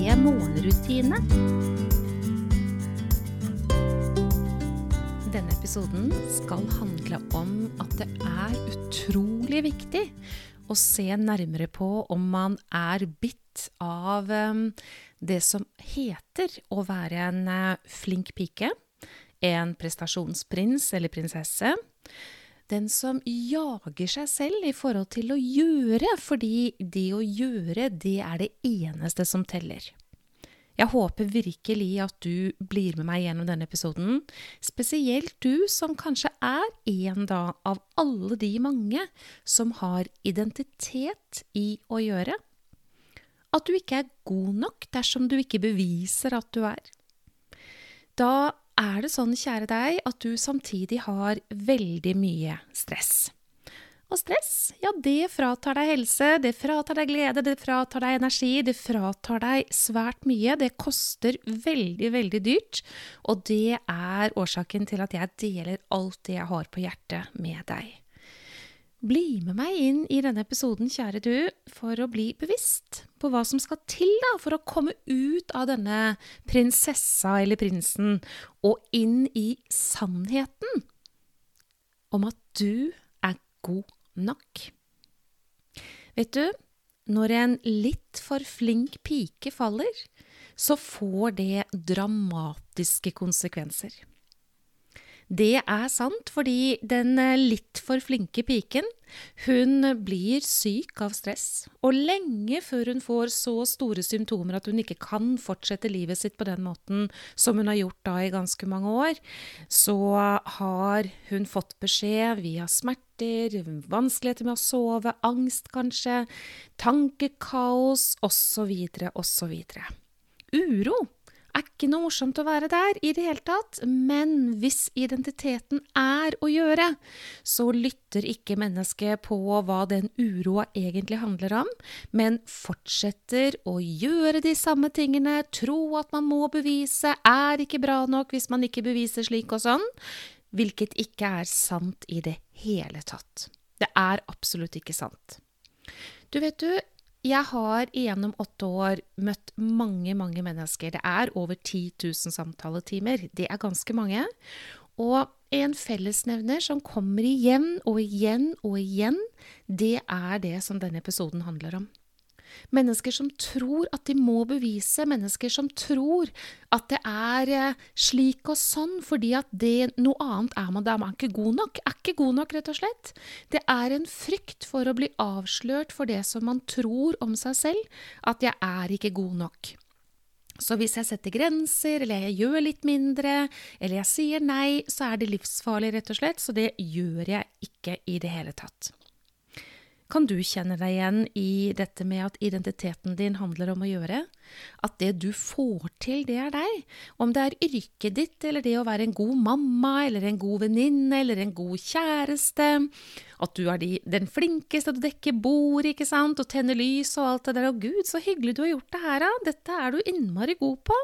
morgenrutine. Denne episoden skal handle om at det er utrolig viktig å se nærmere på om man er bitt av um, det som heter å være en uh, flink pike, en prestasjonsprins eller prinsesse den som jager seg selv i forhold til å gjøre, fordi det å gjøre, det er det eneste som teller. Jeg håper virkelig at du blir med meg gjennom denne episoden, spesielt du som kanskje er en da av alle de mange som har identitet i å gjøre. At du ikke er god nok dersom du ikke beviser at du er. Da er det sånn, kjære deg, at du samtidig har veldig mye stress. Og stress, ja, det fratar deg helse, det fratar deg glede, det fratar deg energi, det fratar deg svært mye. Det koster veldig, veldig dyrt, og det er årsaken til at jeg deler alt det jeg har på hjertet med deg. Bli med meg inn i denne episoden, kjære du, for å bli bevisst på hva som skal til da, for å komme ut av denne prinsessa eller prinsen og inn i sannheten om at du er god nok. Vet du, når en litt for flink pike faller, så får det dramatiske konsekvenser. Det er sant, fordi den eh, litt for flinke piken, hun blir syk av stress. Og lenge før hun får så store symptomer at hun ikke kan fortsette livet sitt på den måten som hun har gjort da i ganske mange år, så har hun fått beskjed via smerter, vanskeligheter med å sove, angst kanskje, tankekaos osv., osv. Uro er ikke noe morsomt å være der i det hele tatt, men hvis identiteten er å gjøre, så lytter ikke mennesket på hva den uroa egentlig handler om, men fortsetter å gjøre de samme tingene, tro at man må bevise, er ikke bra nok hvis man ikke beviser slik og sånn, hvilket ikke er sant i det hele tatt. Det er absolutt ikke sant. Du vet du, jeg har gjennom åtte år møtt mange, mange mennesker. Det er over 10 000 samtaletimer. Det er ganske mange. Og en fellesnevner som kommer igjen og igjen og igjen, det er det som denne episoden handler om. Mennesker som tror at de må bevise, mennesker som tror at det er eh, slik og sånn fordi at det noe annet er man, da er man ikke god nok. Er ikke god nok, rett og slett. Det er en frykt for å bli avslørt for det som man tror om seg selv, at jeg er ikke god nok. Så hvis jeg setter grenser, eller jeg gjør litt mindre, eller jeg sier nei, så er det livsfarlig, rett og slett, så det gjør jeg ikke i det hele tatt. Kan du kjenne deg igjen i dette med at identiteten din handler om å gjøre? At det du får til, det er deg? Om det er yrket ditt, eller det å være en god mamma, eller en god venninne, eller en god kjæreste. At du er de, den flinkeste til å dekke bord, ikke sant, og tenne lys og alt det der. Å gud, så hyggelig du har gjort det her, da. Dette er du innmari god på.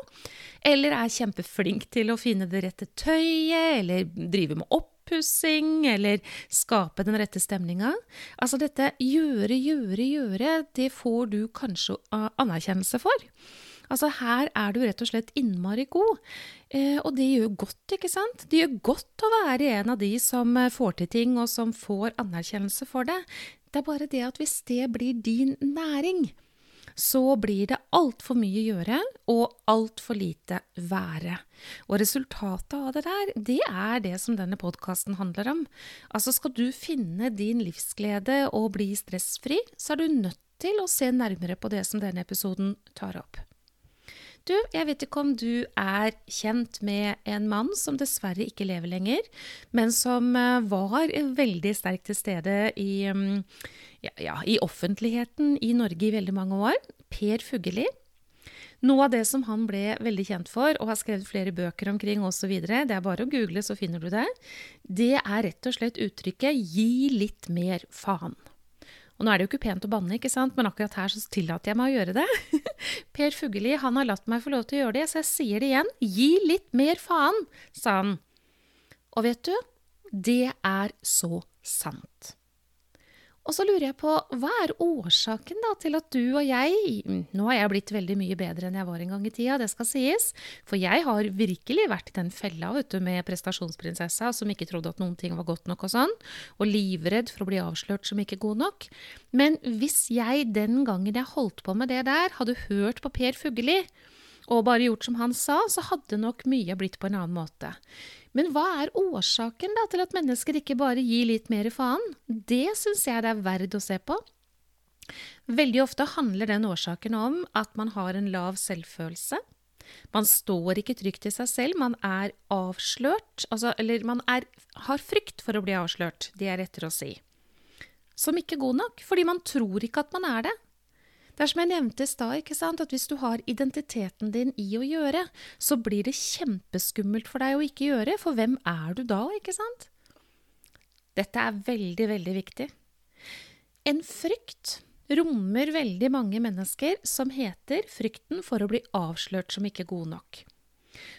Eller er kjempeflink til å finne det rette tøyet, eller drive med opp oppussing, eller skape den rette stemninga. Altså dette gjøre, gjøre, gjøre, det får du kanskje anerkjennelse for. Altså her er du rett og slett innmari god, eh, og det gjør godt, ikke sant? Det gjør godt å være en av de som eh, får til ting, og som får anerkjennelse for det. Det er bare det at hvis det blir din næring, så blir det altfor mye gjøre og altfor lite være. Og resultatet av det der, det er det som denne podkasten handler om. Altså skal du finne din livsglede og bli stressfri, så er du nødt til å se nærmere på det som denne episoden tar opp. Du, jeg vet ikke om du er kjent med en mann som dessverre ikke lever lenger, men som eh, var veldig sterkt til stede i, mm, ja, ja, i offentligheten i Norge i veldig mange år. Per Fugelli. Noe av det som han ble veldig kjent for, og har skrevet flere bøker omkring osv., det er bare å google, så finner du det, det er rett og slett uttrykket 'gi litt mer faen'. Og nå er det jo ikke pent å banne, ikke sant? men akkurat her så tillater jeg meg å gjøre det. per Fugelli han har latt meg få lov til å gjøre det, så jeg sier det igjen. Gi litt mer faen, sa han. Og vet du, det er så sant. Og så lurer jeg på, hva er årsaken da til at du og jeg Nå har jeg blitt veldig mye bedre enn jeg var en gang i tida, det skal sies. For jeg har virkelig vært i den fella vet du, med prestasjonsprinsessa som ikke trodde at noen ting var godt nok og sånn. Og livredd for å bli avslørt som ikke god nok. Men hvis jeg den gangen jeg holdt på med det der, hadde hørt på Per Fugelli og bare gjort som han sa, så hadde nok mye blitt på en annen måte. Men hva er årsaken da til at mennesker ikke bare gir litt mer faen? Det syns jeg det er verdt å se på. Veldig ofte handler den årsaken om at man har en lav selvfølelse. Man står ikke trygt i seg selv, man er avslørt, altså, eller man er, har frykt for å bli avslørt, det er etter å si. Som ikke god nok, fordi man tror ikke at man er det. Det er som jeg nevnte i stad, at hvis du har identiteten din i å gjøre, så blir det kjempeskummelt for deg å ikke gjøre, for hvem er du da, ikke sant? Dette er veldig, veldig viktig. En frykt rommer veldig mange mennesker som heter frykten for å bli avslørt som ikke god nok.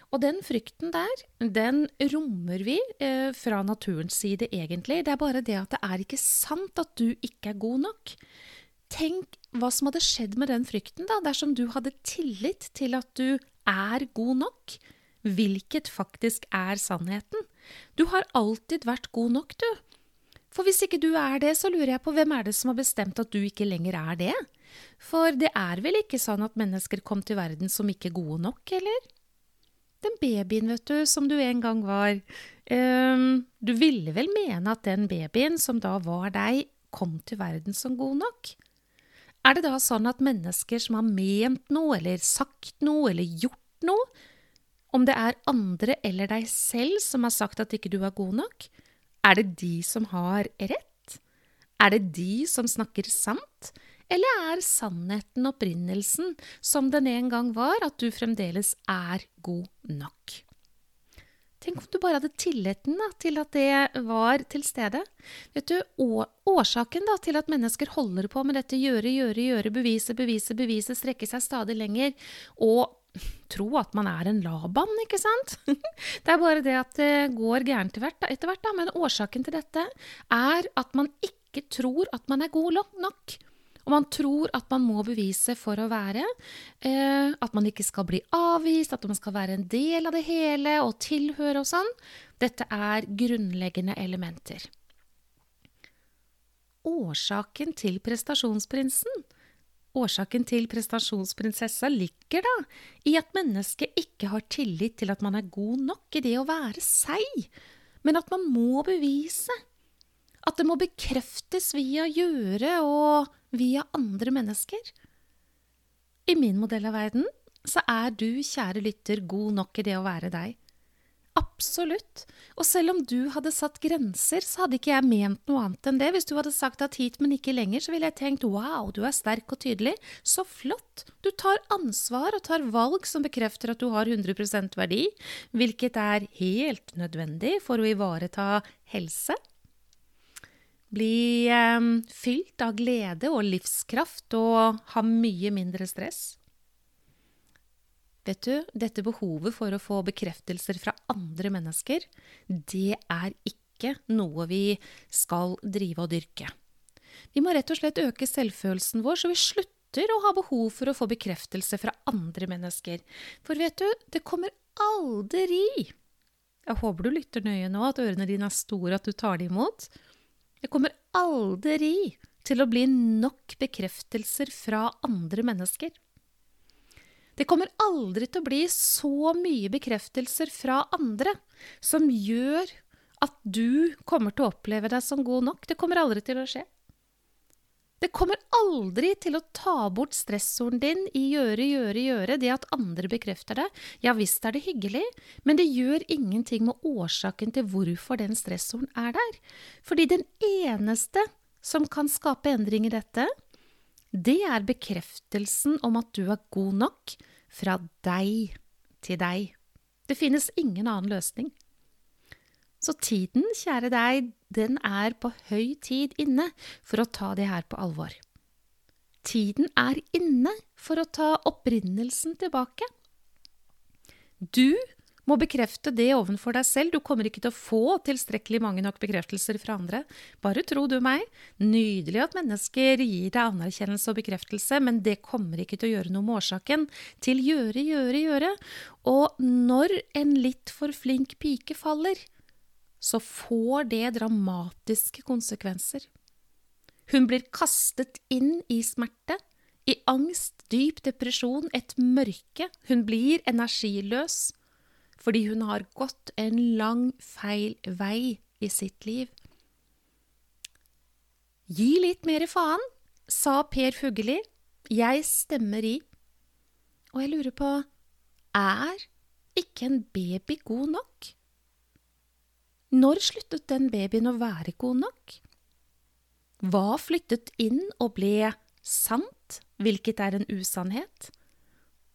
Og den frykten der, den rommer vi eh, fra naturens side, egentlig. Det er bare det at det er ikke sant at du ikke er god nok. Tenk hva som hadde skjedd med den frykten da, dersom du hadde tillit til at du er god nok, hvilket faktisk er sannheten. Du har alltid vært god nok, du. For hvis ikke du er det, så lurer jeg på hvem er det som har bestemt at du ikke lenger er det? For det er vel ikke sånn at mennesker kom til verden som ikke gode nok, eller? Den babyen, vet du, som du en gang var, um, du ville vel mene at den babyen som da var deg, kom til verden som god nok? Er det da sånn at mennesker som har ment noe, eller sagt noe, eller gjort noe, om det er andre eller deg selv som har sagt at ikke du er god nok, er det de som har rett? Er det de som snakker sant? Eller er sannheten opprinnelsen, som den en gang var, at du fremdeles er god nok? Tenk om du bare hadde tilliten da, til at det var til stede. Vet du, Årsaken da, til at mennesker holder på med dette gjøre, gjøre, gjøre, bevise, bevise, bevise, strekke seg stadig lenger og tro at man er en Laban, ikke sant? Det er bare det at det går gærent etter hvert, da. Men årsaken til dette er at man ikke tror at man er god nok. Og man tror at man må bevise for å være. Eh, at man ikke skal bli avvist, at man skal være en del av det hele og tilhøre og sånn. Dette er grunnleggende elementer. Årsaken til prestasjonsprinsen Årsaken til prestasjonsprinsessa ligger da i at mennesket ikke har tillit til at man er god nok i det å være seg, men at man må bevise. At det må bekreftes via gjøre og via andre mennesker. I min modell av verden så er du, kjære lytter, god nok i det å være deg. Absolutt. Og selv om du hadde satt grenser, så hadde ikke jeg ment noe annet enn det. Hvis du hadde sagt at hit, men ikke lenger, så ville jeg tenkt wow, du er sterk og tydelig. Så flott. Du tar ansvar og tar valg som bekrefter at du har 100% verdi, hvilket er helt nødvendig for å ivareta helse, bli eh, fylt av glede og livskraft og ha mye mindre stress. Vet du, dette behovet for å få bekreftelser fra andre mennesker, det er ikke noe vi skal drive og dyrke. Vi må rett og slett øke selvfølelsen vår, så vi slutter å ha behov for å få bekreftelse fra andre mennesker. For vet du, det kommer aldri Jeg håper du lytter nøye nå, at ørene dine er store, at du tar det imot. Det kommer aldri til å bli nok bekreftelser fra andre mennesker. Det kommer aldri til å bli så mye bekreftelser fra andre som gjør at du kommer til å oppleve deg som god nok. Det kommer aldri til å skje. Det kommer aldri til å ta bort stressoren din i gjøre, gjøre, gjøre, det at andre bekrefter det. Ja visst er det hyggelig, men det gjør ingenting med årsaken til hvorfor den stressoren er der. Fordi den eneste som kan skape endring i dette, det er bekreftelsen om at du er god nok fra deg til deg. Det finnes ingen annen løsning. Så tiden, kjære deg, den er på høy tid inne for å ta det her på alvor. Tiden er inne for å ta opprinnelsen tilbake. Du må bekrefte det ovenfor deg selv. Du kommer ikke til å få tilstrekkelig mange nok bekreftelser fra andre. Bare tro du meg. Nydelig at mennesker gir deg anerkjennelse og bekreftelse, men det kommer ikke til å gjøre noe med årsaken til gjøre, gjøre, gjøre. Og når en litt for flink pike faller, så får det dramatiske konsekvenser. Hun blir kastet inn i smerte, i angst, dyp depresjon, et mørke. Hun blir energiløs fordi hun har gått en lang, feil vei i sitt liv. Gi litt mer faen, sa Per Fugelli. Jeg stemmer i. Og jeg lurer på, er ikke en baby god nok? Når sluttet den babyen å være god nok? Hva flyttet inn og ble sant, hvilket er en usannhet?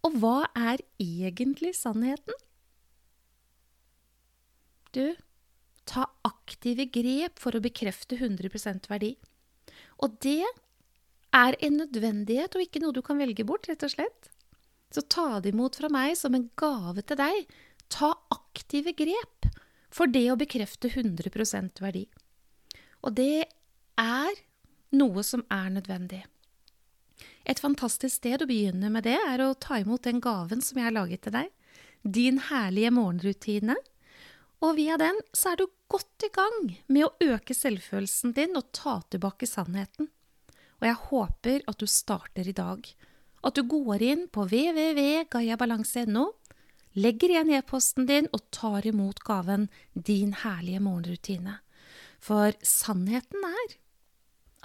Og hva er egentlig sannheten? Du, ta aktive grep for å bekrefte 100% verdi. Og det er en nødvendighet og ikke noe du kan velge bort, rett og slett. Så ta det imot fra meg som en gave til deg. Ta aktive grep for det å bekrefte 100% verdi. Og det er noe som er nødvendig. Et fantastisk sted å begynne med det er å ta imot den gaven som jeg har laget til deg. Din herlige morgenrutine og via den så er du godt i gang med å øke selvfølelsen din og ta tilbake sannheten. Og jeg håper at du starter i dag. At du går inn på www.gayabalanse.no, legger igjen e-posten din og tar imot gaven Din herlige morgenrutine. For sannheten er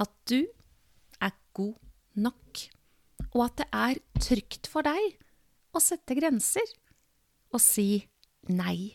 at du er god nok, og at det er trygt for deg å sette grenser og si nei.